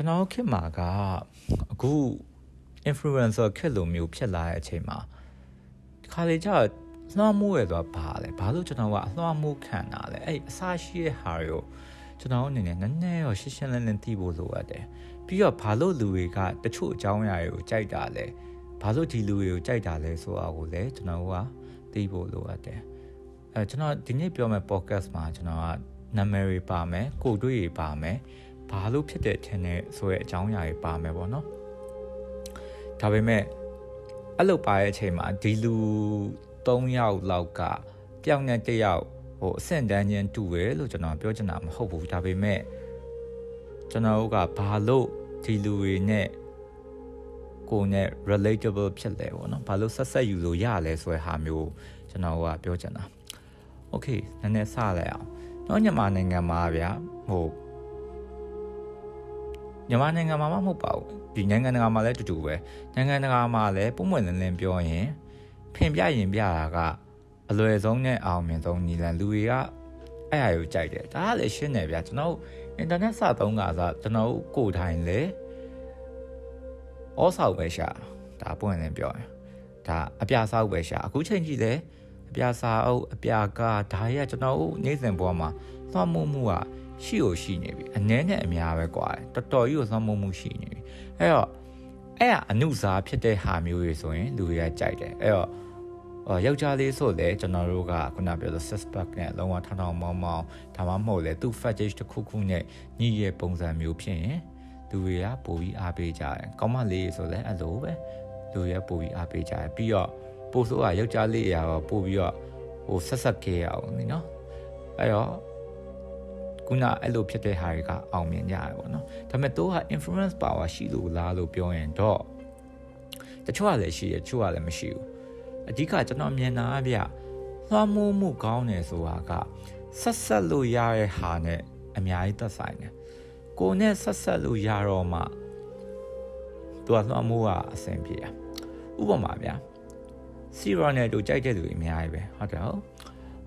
ကျွန်တော်ခေတ်မှာကအခု influencer ခေတ်လိုမျိုးဖြစ်လာတဲ့အချိန်မှာဒီခါလေကျလွှမ်းမိုးရဆိုတာဘာလဲဘာလို့ကျွန်တော်ကအလွှမ်းမိုးခံတာလဲအဲ့အစားရှိတဲ့ဟာတွေကိုကျွန်တော်အနေနဲ့နည်းနည်းရောရှင်းရှင်းလင်းလင်းသိဖို့လိုအပ်တယ်ပြီးတော့ဘာလို့လူတွေကတချို့အကြောင်းအရာတွေကိုကြိုက်တာလဲဘာလို့ဒီလူတွေကိုကြိုက်တာလဲဆိုတာကိုလည်းကျွန်တော်ကသိဖို့လိုအပ်တယ်အဲကျွန်တော်ဒီနေ့ပြောမယ့် podcast မှာကျွန်တော်ကနာမည်တွေပါမယ်ကိုတွေ့တွေပါမယ် ဘာလို့ဖြစ်တဲ့ထင်တဲ့ဆိုတဲ့အကြောင်းအရာတွေပါမယ်ပေါ့နော်ဒါပေမဲ့အဲ့လိုပါတဲ့အချိန်မှာဒီလူ3ယောက်လောက်ကတယောက်နဲ့တယောက်ဟိုအဆင့်တန်းချင်းတူတယ်လို့ကျွန်တော်ပြောချင်တာမဟုတ်ဘူးဒါပေမဲ့ကျွန်တော်တို့ကဘာလို့ဒီလူတွေနဲ့ကိုနဲ့ relatable ဖြစ်လဲပေါ့နော်ဘာလို့ဆက်ဆက်ယူလို့ရလဲဆိုတဲ့ဟာမျိုးကျွန်တော်ကပြောချင်တာ okay နည်းနည်းစလိုက်အောင်တော့မြန်မာနိုင်ငံမှာဗျာဟို မြန်မာနိုင်ငံမှာမဟုတ်ပါဘူးဒီနိုင်ငံတကာမှာလည်းတူတူပဲနိုင်ငံတကာမှာလည်းပုံမှန်လင်းလင်းပြောရင်ဖင်ပြရင်ပြတာကအလွယ်ဆုံးနဲ့အောင်မြင်ဆုံးညီလန်လူတွေကအဲ့အရာကိုကြိုက်တယ်ဒါကလည်းရှင်းတယ်ဗျာကျွန်တော်အင်တာနက်စသုံးကစားကျွန်တော်ကိုယ်ထိုင်လေဩဆောက်ပဲရှာဒါပွင့်လင်းပြောရင်ဒါအပြာဆောက်ပဲရှာအခုချိန်ကြီးလေအပြာစာအုပ်အပြာကားဒါတွေကကျွန်တော်တို့နေ့စဉ်ဘဝမှာသွားမှုမှုက ရှိကိုရှိနေပြီအနည်းနဲ့အများပဲကွာတော်တော်ကြီးကိုသွားမှုမှုရှိနေပြီအဲ့တော့အဲ့အနုစားဖြစ်တဲ့ဟာမျိုးတွေဆိုရင်လူတွေကကြိုက်တယ်အဲ့တော့အော်ယောက်ျားလေးဆိုလည်းကျွန်တော်တို့ကခုနပြောလို့ suspect နဲ့လုံးဝထောင်ထောင်မောင်းမောင်းဒါမှမဟုတ်လေသူ့ fetish တစ်ခုခုနဲ့ညှိရဲ့ပုံစံမျိုးဖြစ်ရင်လူတွေကပိုပြီးအားပေးကြတယ်ကောင်းမလေးဆိုလည်းအဲ့လိုပဲလူတွေကပိုပြီးအားပေးကြတယ်ပြီးတော့ပို့ဆိုးကယောက်ျားလေးရာတော့ပို့ပြီးတော့ဟိုဆက်ဆက်ခဲ့ရအောင်နိနော်အဲ့တော့ ခုနအဲ့လိုဖြစ်တဲ့ဟာတွေကအောင်မြင်ကြရတယ်ပေါ့နော်ဒါပေမဲ့တို့က influence power ရှိလို့လားလို့ပြောရင်တော့တချို့ကလည်းရှိတယ်တချို့ကလည်းမရှိဘူးအဓိကကျွန်တော်မြင်တာအပြလွှမ်းမိုးမှုကောင်းတယ်ဆိုတာကဆက်ဆက်လို့ရတဲ့ဟာနဲ့အများကြီးသက်ဆိုင်တယ်ကိုနဲ့ဆက်ဆက်လို့ရတော့မှသူကလွှမ်းမိုးကအဆင်ပြေတယ်ဥပမာဗျာစီရောနယ်တို့ကြိုက်တဲ့လူတွေအများကြီးပဲဟုတ်တယ်ဟုတ်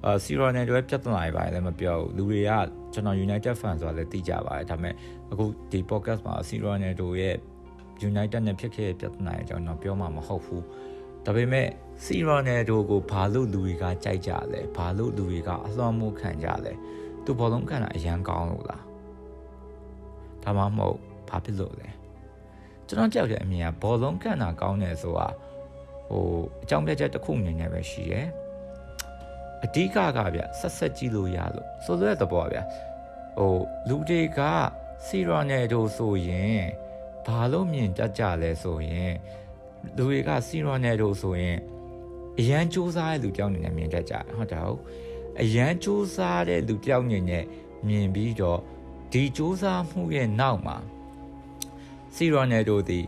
အာစီရောနယ်တို့ရဲ့ပြဿနာတွေပါလည်းမပြောဘူးလူတွေက ကျွန်တော် United fan ဆိုတာလည်းသိကြပါတယ်ဒါပေမဲ့အခုဒီ podcast မှာစီရောနယ်တို့ရဲ့ United နဲ့ဖြစ်ခဲ့တဲ့ပြဿနာတွေကြောင့်တော့ပြောမှာမဟုတ်ဘူးဒါပေမဲ့စီရောနယ်တို့ကိုဘာလို့လူတွေကကြိုက်ကြလဲဘာလို့လူတွေကအလွှမ်းမိုးခံကြလဲသူဘောလုံးခံတာအရန်ကောင်းလို့လားဒါမှမဟုတ်ဘာဖြစ်လို့လဲကျွန်တော်ကြောက်တဲ့အမြင်ကဘောလုံးခံတာကောင်းတယ်ဆိုတာဟိုအကြောင်းပြချက်တစ်ခုအနေနဲ့ပဲရှိရယ် အဓိကကဗျဆက်ဆက်ကြည့်လို့ရလို့ဆိုလိုတဲ့သဘောဗျဟိုလူတွေကစီရောနယ်တို့ဆိုရင်ဘာလို့မြင်တတ်ကြလဲဆိုရင်လူတွေကစီရောနယ်တို့ဆိုရင်အရန်စူးစမ်းတဲ့လူကြောင့်နေနဲ့မြင်တတ်ကြဟုတ်တယ်ဟုတ်အရန်စူးစမ်းတဲ့လူကြောင့်နေနဲ့မြင်ပြီးတော့ဒီစူးစမ်းမှုရဲ့နောက်မှာစီရောနယ်တို့ဒီ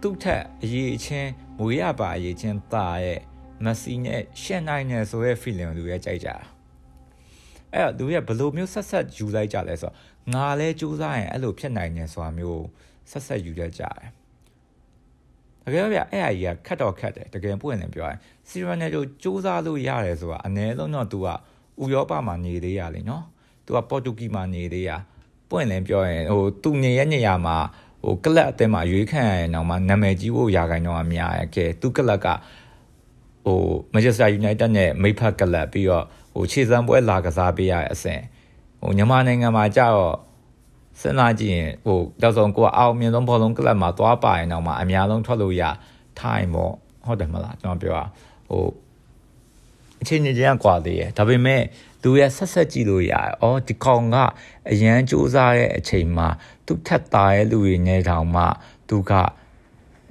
သူ့ထက်အရေးချင်းမွေရပါအရေးချင်းတာရဲ့ မက်ဆီနဲ့ရှန်နိုင်နဲ့ဆိုတဲ့ feeling ကိုလူရဲ့ကြိုက်ကြတာအဲ့တော့လူရဲ့ဘယ်လိုမျိုးဆက်ဆက်ယူလိုက်ကြလဲဆိုတော့ငါလဲစူးစမ်းရင်အဲ့လိုဖြစ်နိုင်တယ်ဆိုတာမျိုးဆက်ဆက်ယူရကြတယ်တကယ်ဗျအဲ့အကြီးကခတ်တော့ခတ်တယ်တကယ်ပွင့်နေပြောရင်စီရနယ်တို့စူးစမ်းလို့ရတယ်ဆိုတာအနည်းဆုံးတော့ तू ကဥရောပမှာနေသေးရလေနော် तू ကပေါ်တူဂီမှာနေသေးရပွင့်လင်းပြောရင်ဟိုသူနေရဲ့နေရာမှာဟိုကလပ်အသင်းမှာရွေးခံရရင်တော့မှနာမည်ကြီးဖို့ရာခိုင်နှုန်းအများရဲ့ကဲသူကလပ်က ဟို Manchester United နဲ့မိဖက်ကလပ်ပြီးတော့ဟိုခြေစမ်းပွဲလာကစားပေးရတဲ့အဆင့်ဟိုမြန်မာနိုင်ငံမှာကြတော့စဉ်းစားကြည့်ရင်ဟိုတော့ဆုံးကိုကအောင်မြင်ဆုံးဘောလုံးကလပ်မှာသွားပါရင်တော့မှအများဆုံးထွက်လို့ရထိုင်ပေါ့ဟုတ်တယ်မလားကျွန်တော်ပြောတာဟိုအချိန်ကြီးကကွာသေးတယ်ဒါပေမဲ့သူရဲ့ဆက်ဆက်ကြည့်လို့ရတယ်။အော်ဒီကောင်ကအရန်စူးစားတဲ့အချိန်မှာသူထက်သားရဲ့လူတွေနဲ့တောင်မှသူက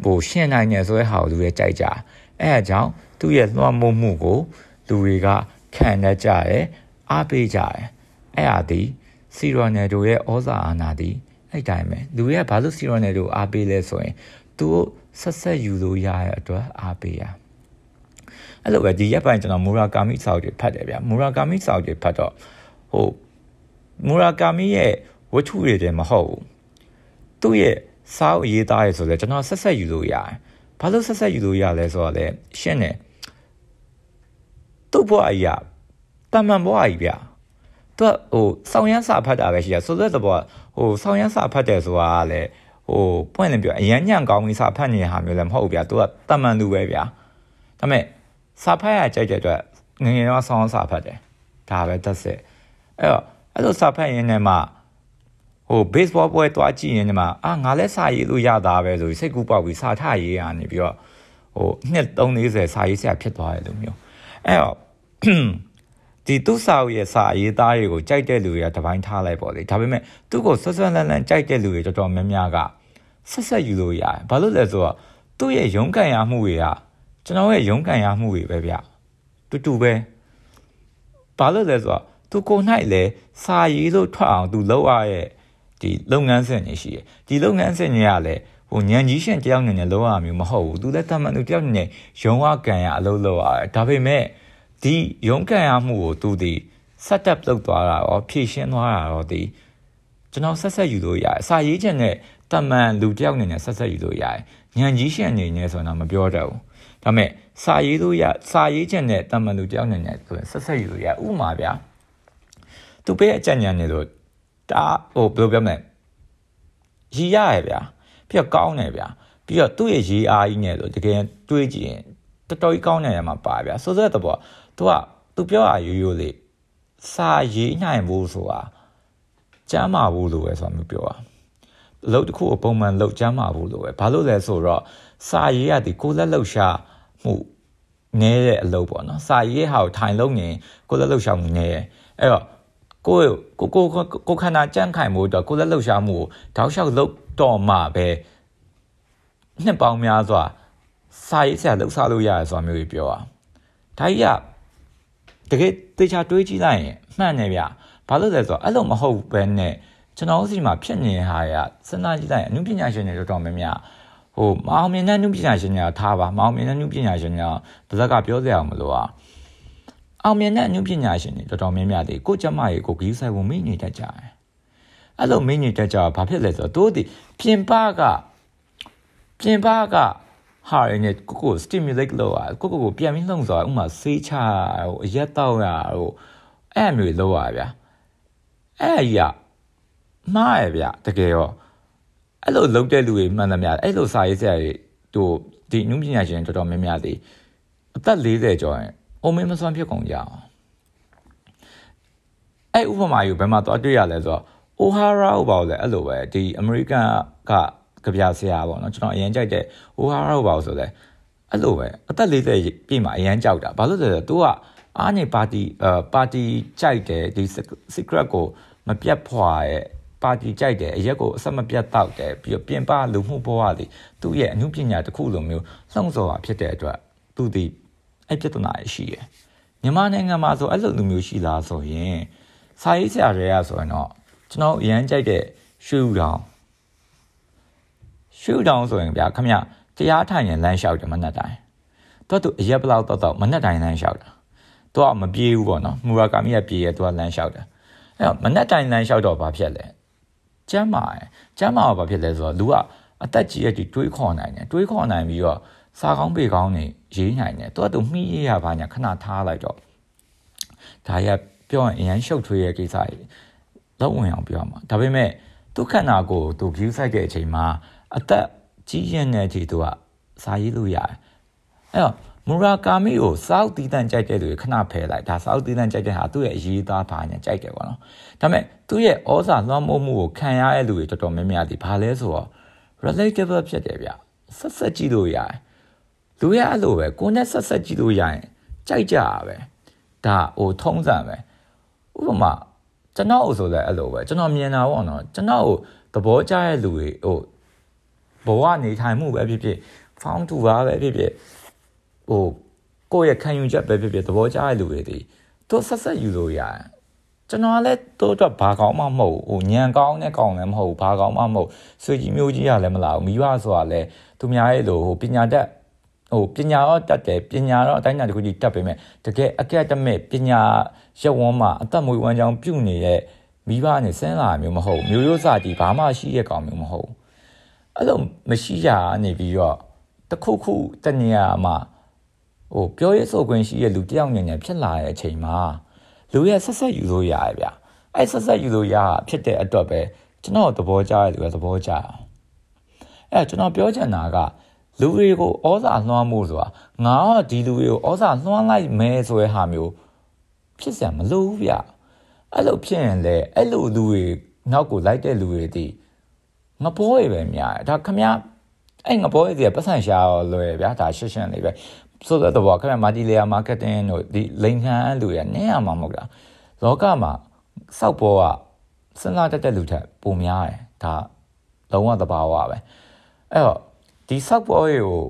ဟိုရှင်းနိုင်တယ်ဆိုတဲ့ဟာကိုလူတွေကြိုက်ကြ။ အဲအကြောင်းသူ့ရဲ့လွှမ်းမိုးမှုကို လူတွေကခံရကြတယ်အားပေးကြတယ်။အဲ့ဟာဒီစီရိုနယ်ဒိုရဲ့ဩဇာအာဏာဒီအဲ့တိုင်းပဲလူတွေကဘာလို့စီရိုနယ်ဒိုအားပေးလဲဆိုရင်သူဆက်ဆက်ယူလို့ရတဲ့အတွက်အားပေးရအဲ့လိုပဲဒီရက်ပိုင်းကျွန်တော်မူရာကာမိစာအုပ်တွေဖတ်တယ်ဗျာမူရာကာမိစာအုပ်တွေဖတ်တော့ဟိုမူရာကာမိရဲ့ဝတ္ထုတွေတည်းမဟုတ်ဘူးသူ့ရဲ့စာအုပ်ရေးသားရဆိုတော့ကျွန်တော်ဆက်ဆက်ယူလို့ရတယ် ဘာလို့ဆက်ဆက်ယူလို့ရလဲဆိုတော့လေရှင်းတယ်သူ့ဘဝအရာတမန်ဘဝကြီးဗျာသူကဟိုစောင်းရမ်းစာဖတ်တာပဲရှိတာဆိုတဲ့ဘောဟိုဆောင်းရမ်းစာဖတ်တယ်ဆိုတာကလည်းဟိုပွင့်လင်းပြောအရန်ညံ့ကောင်းပြီးစာဖတ်နေတဲ့ဟာမျိုးလည်းမဟုတ်ဘူးဗျာသူကတမန်သူပဲဗျာဒါပေမဲ့စာဖတ်ရကြိုက်တဲ့အတွက်ငငယ်တော့ဆောင်းစာဖတ်တယ်ဒါပဲသက်စစ်အဲ့တော့အဲ့လိုစာဖတ်ရင်းနဲ့မှ ဟို baseball ပွဲတွားကြည့်ရင်ဒီမှာအာငါလည်းစာရေးလို့ရတာပဲဆိုပြီးစိတ်ကူးပေါက်ပြီးစာထရေးရနေပြီးတော့ဟိုနှစ်340စာရေးဆရာဖြစ်သွားတယ်လို့မျိုးအဲ့တော့ဒီသူ့စာအုပ်ရဲ့စာရေးသားတွေကိုကြိုက်တဲ့လူတွေကတပိုင်းထားလိုက်ပေါ့လေဒါပေမဲ့သူ့ကိုဆွဆွလန်းလန်းကြိုက်တဲ့လူတွေတော်တော်များများကဆက်ဆက်ယူလို့ရတယ်ဘာလို့လဲဆိုတော့သူ့ရဲ့ရုန်းကန်ရမှုတွေကကျွန်တော်ရဲ့ရုန်းကန်ရမှုတွေပဲဗျတူတူပဲဘာလို့လဲဆိုတော့သူကို၌လည်းစာရေးလို့ထွက်အောင်သူလုပ်ရရဲ့ ဒီလုပ်ငန်းစဉ်တွေရှိတယ်ဒီလုပ်ငန်းစဉ်တွေကလည်းဟိုညံကြီးရှင်တယောက်နေနဲ့လုပ်ရမျိုးမဟုတ်ဘူးသူလည်းတမန်သူတယောက်နေနဲ့ရုံးဝကန်ရအလုပ်လုပ်ရတယ်ဒါပေမဲ့ဒီရုံးကန်ရမှုကိုသူဒီ set up လုပ်သွားတာရောဖြည့်ရှင်းသွားတာရောဒီကျွန်တော်ဆက်ဆက်ယူလို့ရတယ်စာရေးချက်နဲ့တမန်လူတယောက်နေနဲ့ဆက်ဆက်ယူလို့ရတယ်ညံကြီးရှင်အနေနဲ့ဆိုတော့မပြောတတ်ဘူးဒါပေမဲ့စာရေးလို့ရစာရေးချက်နဲ့တမန်လူတယောက်နေနဲ့ဆိုရင်ဆက်ဆက်ယူလို့ရဥမာဗျာသူပေးအကြံဉာဏ်နေလို့ ဒါဟိုဘယ်လိုပြောမလဲရည်ရရဗျာပြီးတော့ကောင်းတယ်ဗျာပြီးတော့သူ့ရဲ့ရေးအားကြီးနဲ့ဆိုတကယ်တွေးကြည့်ရင်တော်တော်ကြီးကောင်းတယ်မှာပါဗျာဆိုတဲ့တော့သူကသူပြောတာရိုးရိုးလေးစာရေးနိုင်ဖို့ဆိုတာကျမ်းမာဖို့လိုပဲဆိုတာမျိုးပြောတာအလုပ်တစ်ခုကိုပုံမှန်လုပ်ကျမ်းမာဖို့လိုပဲဘာလို့လဲဆိုတော့စာရေးရသည်ကိုလက်လှုပ်ရှားမှုနည်းတဲ့အလုပ်ပေါ့နော်စာရေးဟာကိုထိုင်လုံးနေကိုလက်လှုပ်ရှားမှုနည်းတယ်အဲ့တော့ ကိုကိုကိုကိုခန္ဓာကြန့်ခိုင်မှုတော့ကိုလက်လှုပ်ရှားမှုကိုတောက်လျှောက်လုပ်တော့မှပဲနှစ်ပေါင်းများစွာစာရေးဆရာလှုပ်ရှားလို့ရတယ်ဆိုတာမျိုးကြီးပြောတာဒါကြီးကတကယ်တေချာတွေးကြည့်လိုက်ရင်မှန်တယ်ဗျဘာလို့လဲဆိုတော့အဲ့လိုမဟုတ်ဘဲနဲ့ကျွန်တော်စီမှာဖြစ်နေတဲ့ဟာရစဉ်းစားကြည့်လိုက်ရင်အနုပညာရှင်တွေတော်တော်များများဟိုမအောင်မြင်တဲ့နုပညာရှင်တွေထားပါမအောင်မြင်တဲ့နုပညာရှင်တွေပါဇက်ကပြောစရာမလိုပါ အောင်မြင်တဲ့အနုပညာရှင်တွေတော်တော်များများတွေကိုကျမရေကိုဂီးဆိုင်ဝင်မိနေတတ်ကြတယ်အဲ့လိုမိနေတတ်ကြဘာဖြစ်လဲဆိုတော့တို့ဒီပြင်ပကပြင်ပကဟာရင်းနဲ့ကိုကို stimulate လုပ်ရကိုကိုကိုပြန်ပြီးလှုံ့ဆော်ဥမာဆေးချဟိုအရက်တောက်ရဟိုအဲ့မျိုးလုပ်ရဗျာအဲ့အရာမှားရဗျာတကယ်ရောအဲ့လိုလုပ်တဲ့လူတွေမှန်သမျှအဲ့လိုစာရေးဆရာတွေတို့ဒီနုပညာရှင်တော်တော်များများတွေအသက်40ကျော်ရင် အုံမင်းမစွမ်းဖြစ်ကုန်ကြအောင်အဲ့ဥပမာယူဘယ်မှာတော့တွေ့ရလဲဆိုတော့ O'Hara ဟိုပါလဲအဲ့လိုပဲဒီ American ကကြပြဆရာပေါ့နော်ကျွန်တော်အရင်ကြိုက်တဲ့ O'Hara ဟိုပါဆိုလဲအဲ့လိုပဲအသက်40ပြည့်မှာအရင်ကြောက်တာဘာလို့လဲဆိုတော့ तू ကအားနေပါတီအာပါတီကြိုက်တယ်ဒီ secret ကိုမပြတ်ဖွာရဲ့ပါတီကြိုက်တယ်အရက်ကိုအဆက်မပြတ်တောက်တယ်ပြီးတော့ပြင်ပလူမှုဘဝတွေသူ့ရဲ့အမှုပညာတစ်ခုလိုမျိုးလှုံ့ဆော်တာဖြစ်တဲ့အတွက်သူဒီ အဲ့ပြဿနာရှိရယ်မြန်မာနိုင်ငံမှာဆိုအဲ့လိုလူမျိုးရှိလားဆိုရင်စာရေးဆရာတွေကဆိုရင်တော့ကျွန်တော်အရန်ကြိုက်တဲ့ရှူတောင်ရှူတောင်ဆိုရင်ဗျာခမရတရားထိုင်ရင်လမ်းလျှောက်တယ်မနှက်တိုင်းတော့သူအရက်ဘလောက်တော့တော့မနှက်တိုင်းလမ်းလျှောက်တာသူကမပြေးဘူးပေါ့နော်မူရာကာမီကပြေးရဲသူကလမ်းလျှောက်တယ်အဲ့တော့မနှက်တိုင်းလမ်းလျှောက်တော့ဘာဖြစ်လဲကျမ်းမာတယ်ကျမ်းမာတော့ဘာဖြစ်လဲဆိုတော့လူကအသက်ကြီးရဲ့တွေးခေါ်နိုင်တယ်တွေးခေါ်နိုင်ပြီးတော့ စားကောင်းပေကောင်းနေရေးနိုင်တယ်သူကသူမှီးရရပါညာခဏထားလိုက်တော့ဒါရပြောရင်အရန်ရှုပ်ထွေးရဲ့ကိစ္စကြီးလောက်ဝင်အောင်ပြောမှာဒါပေမဲ့သူခန္ဓာကိုယ်သူ view site တဲ့အချိန်မှာအသက်ကြီးရင်တဲ့အချိန်သူကစာရေးလို့ရတယ်အဲ့တော့မူရာကာမီကိုစောက်တီးတန့်ကြိုက်တဲ့လူတွေခဏဖယ်လိုက်ဒါစောက်တီးတန့်ကြိုက်တဲ့ဟာသူ့ရဲ့အရေးသားပါညာကြိုက်တယ်ပေါ့နော်ဒါပေမဲ့သူ့ရဲ့ဩဇာလွှမ်းမိုးမှုကိုခံရတဲ့လူတွေတော်တော်များများဒီဘာလဲဆိုတော့ relatable ဖြစ်တယ်ဗျဆက်ဆက်ကြည့်လို့ရတယ် လူရအဲ့လိုပဲကိုနဲ့ဆက်ဆက်ကြည့်လို့ရရင်ကြိုက်ကြတာပဲဒါဟိုထုံးစံပဲဥပမာကျွန်တော်ဆိုလည်းအဲ့လိုပဲကျွန်တော်မြင်တာပေါ့နော်ကျွန်တော်ကိုသဘောကျတဲ့လူတွေဟိုဘဝနေထိုင်မှုပဲဖြစ်ဖြစ် found to ပါပဲဖြစ်ဖြစ်ဟိုကိုယ့်ရဲ့ခံယူချက်ပဲဖြစ်ဖြစ်သဘောကျတဲ့လူတွေဒီသူဆက်ဆက်ယူလို့ရတယ်ကျွန်တော်လည်းတို့တော့ဘာကောင်းမှမဟုတ်ဟိုညံကောင်းတဲ့ကောင်းလည်းမဟုတ်ဘာကောင်းမှမဟုတ်ဆွေကြီးမျိုးကြီးကလည်းမလာဘူးမိဘဆိုတာလည်းသူများရဲ့လိုဟိုပညာတတ် ဟိုပညာတော့တတ်တယ်ပညာတော့အတိုင်းအတာတစ်ခုကြီးတတ်ပေမဲ့တကယ် academic ပညာရက်ဝန်းမှာအသက်မွေးဝမ်းကြောင်းပြုနေတဲ့မိဘနဲ့စဉ်းစားမျိုးမဟုတ်မျိုးရိုးစာကြီးဘာမှရှိရကောင်မျိုးမဟုတ်အဲ့လိုမရှိရနေပြီးတော့တခုခုတနေရာမှာဟိုပြောရေးဆိုခွင့်ရှိတဲ့လူတယောက်ညနေဖြစ်လာတဲ့အချိန်မှာလူရဲ့ဆက်ဆက်ယူလို့ရတယ်ဗျအဲ့ဆက်ဆက်ယူလို့ရဖြစ်တဲ့အတွက်ပဲကျွန်တော်သဘောကျတဲ့သူကသဘောကျအောင်အဲ့ကျွန်တော်ပြောချင်တာက လူတွေကိုဩဇာလွှမ်းမှုဆိုတာငါကဒီလူတွေကိုဩဇာလွှမ်းလိုက်မယ်ဆိုတဲ့ဟာမျိုးဖြစ်စရာမလိုဘူးဗျအဲ့လိုဖြစ်ရင်လေအဲ့လိုလူတွေနောက်ကိုလိုက်တဲ့လူတွေတည်ငဘောတွေပဲများတယ်ဒါခမအဲ့ငဘောတွေပတ်စံရှာလွယ်ဗျာဒါရှင်းရှင်းလေးပဲဆိုတော့ခမမာတီလီယာမားကတ်တင်းတို့ဒီလိန်ခံလူတွေနည်းရမှာမဟုတ်လားလောကမှာစောက်ဘောကစဉ်းစားတတ်တဲ့လူထက်ပိုများတယ်ဒါလုံးဝသဘာဝပဲအဲ့တော့ ဒီစောက်ဘောတွေကို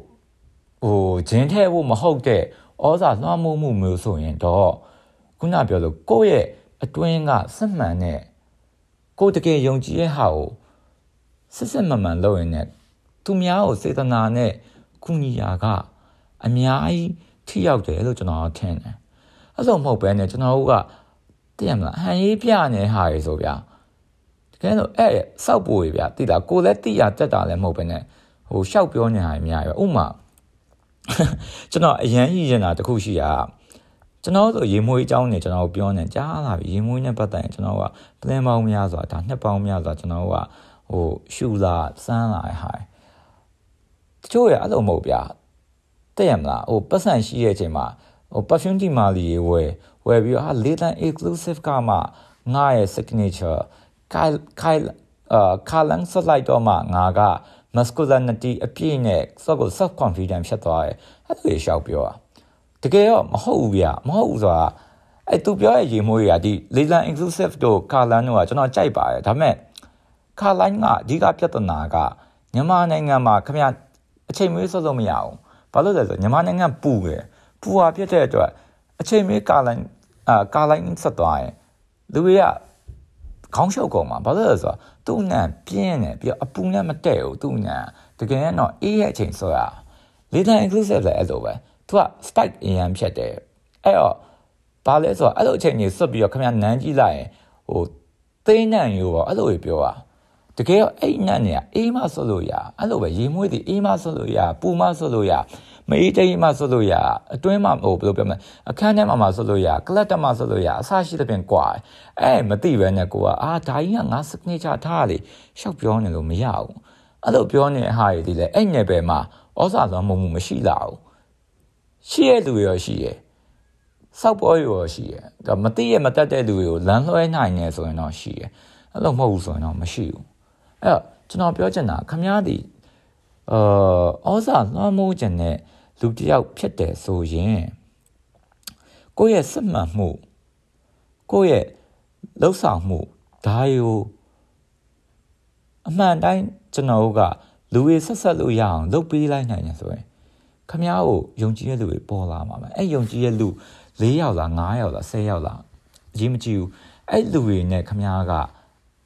ဟိုဂျင်းထဲဖို့မဟုတ်တဲ့ဩဇာလွှမ်းမိုးမှုမျိုးဆိုရင်တော့ခုနပြောလို့ကိုယ့်ရဲ့အတွင်းကစစ်မှန်တဲ့ကိုတကယ်ယုံကြည်ရဲ့ဟာကိုစစ်စစ်မှန်မှန်လုပ်ရင်လည်းသူများကိုစေတနာနဲ့ကုညီရာကအများကြီးထိရောက်တယ်လို့ကျွန်တော်ထင်တယ်အဲ့လိုမဟုတ်ဘဲနဲ့ကျွန်တော်တို့ကတည်ရမလားဟန်ရေးပြနေဟာရေဆိုဗျာတကယ်လို့အဲ့စောက်ပူရေဗျာတိတာကိုလည်းတိရတက်တာလည်းမဟုတ်ဘဲနဲ့ ဟိုရှောက်ပြောနေတာအများကြီးပဲဥမာကျွန်တော်အရန်ရည်ရင်တာတခုရှိတာကျွန်တော်ဆိုရေမွေးအကြောင်းနဲ့ကျွန်တော်ပြောနေကြားလာပြီရေမွေးနဲ့ပတ်သက်ရင်ကျွန်တော်ကပလန်ပေါင်းများစွာဒါနှစ်ပေါင်းများစွာကျွန်တော်ကဟိုရှူလာစမ်းလာဟာတချို့ရအဲ့လိုမဟုတ်ဗျာတဲ့ရမလားဟိုပတ်စံရှိတဲ့အချိန်မှာဟို perfume ဒီမာလီဝယ်ဝယ်ပြီးတော့ဟာ latent exclusive ကမှငါရဲ့ signature ခိုင်ခိုင်အာခါလန်ဆက် လိုက်တော့မှငါက masculinity အပြည့်နဲ့ self self confidence ဖြစ်သွားတယ်အဲ့လိုရှောက်ပြောอ่ะတကယ်တော့မဟုတ်ဘူးဗျမဟုတ်ဘူးဆိုတာအဲ့သူပြောရဲ့ရေမိုးတွေကဒီ latent exclusive တို့ခါလန်တို့ကကျွန်တော်ကြိုက်ပါတယ်ဒါပေမဲ့ခါလိုင်းကအဓိကပြဿနာကမြန်မာနိုင်ငံမှာခင်ဗျအချိန်မွေးစောစောမရအောင်ဘာလို့လဲဆိုမြန်မာနိုင်ငံပူတယ်ပူဟာဖြစ်တဲ့အတွက်အချိန်မွေးကာလိုင်းအာကာလိုင်းဆက်သွားရင်လူတွေက ခေါင်းရှုပ်ကုန်မှာဘာလို့လဲဆိုတော့သူ့နံပြင်းတယ်ပြီးတော့အပူနဲ့မတည့်ဘူးသူ့နံတကယ်တော့အေးရဲ့အချိန်ဆိုရ later inclusive လည်းအဲ့လိုပဲသူက spike အရင်ဖြစ်တယ်အဲ့တော့ဘာလဲဆိုတော့အဲ့လိုအချိန်ကြီးစွတ်ပြီးတော့ခင်ဗျနန်းကြည့်လိုက်ရင်ဟိုသိန်းနံယူပေါ့အဲ့လိုပြောတာ တကယ်တော့အဲ့နတ်နေအေးမဆွလို့ရအဲ့လိုပဲရေမွေးသည်အေးမဆွလို့ရပူမဆွလို့ရမအေးတိမ်မဆွလို့ရအတွင်းမှာဟိုဘယ်လိုပြောမလဲအခန်းထဲမှာမဆွလို့ရကလတ်တမဆွလို့ရအဆရှိတဲ့ပြင်ကွာအဲ့မသိပဲနဲ့ကိုကအာဒါကြီးကငါ signature ထားလေရှောက်ပြောနေလို့မရဘူးအဲ့လိုပြောနေတဲ့ဟာတွေဒီလေအဲ့နယ်ပယ်မှာဩဇာလွန်မှုမရှိလာဘူးရှိရလူရောရှိရစောက်ပေါ်ရောရှိရဒါမသိရမတတ်တဲ့လူတွေကိုလမ်းလွှဲနိုင်နေဆိုရင်တော့ရှိရအဲ့လိုမဟုတ်ဘူးဆိုရင်တော့မရှိဘူး အဲ့တော့ကျွန်တော်ပြောချင်တာခမားဒီအာဩဇာလွှမ်းမိုးခြင်းနဲ့လူတယောက်ဖြစ်တယ်ဆိုရင်ကိုယ့်ရဲ့စစ်မှန်မှုကိုယ့်ရဲ့လှုပ်ဆောင်မှုဒါယူအမှန်တိုင်းကျွန်တော်တို့ကလူတွေဆက်ဆက်လို့ရအောင်လုပ်ပေးလိုက်နိုင်တယ်ဆိုရင်ခမ ्या ကိုယုံကြည်တဲ့လူတွေပေါ်လာမှာပဲအဲ့ယုံကြည်တဲ့လူ၄ယောက်လား၅ယောက်လား၁၀ယောက်လားအရေးမကြည့်ဘူးအဲ့လူတွေနဲ့ခမ ्या က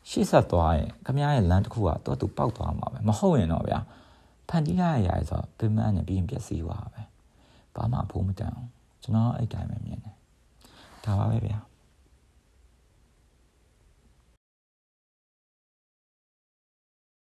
ရှေ့ဆက်သွားရင်ခမ ्या ရဲ့လမ်းတစ်ခုကတော့သူပောက်သွားမှာပဲမဟုတ်ရင်တော့ဗျာဖန်တီးရရရဆိုပင်မနဲ့ပြီးရင်ပျက်စီးသွားပဲဘာမှဖိုးမတန်အောင်ကျွန်တော်အဲ့တိုင်းပဲမြင်တယ်ဒါပါပဲဗျာ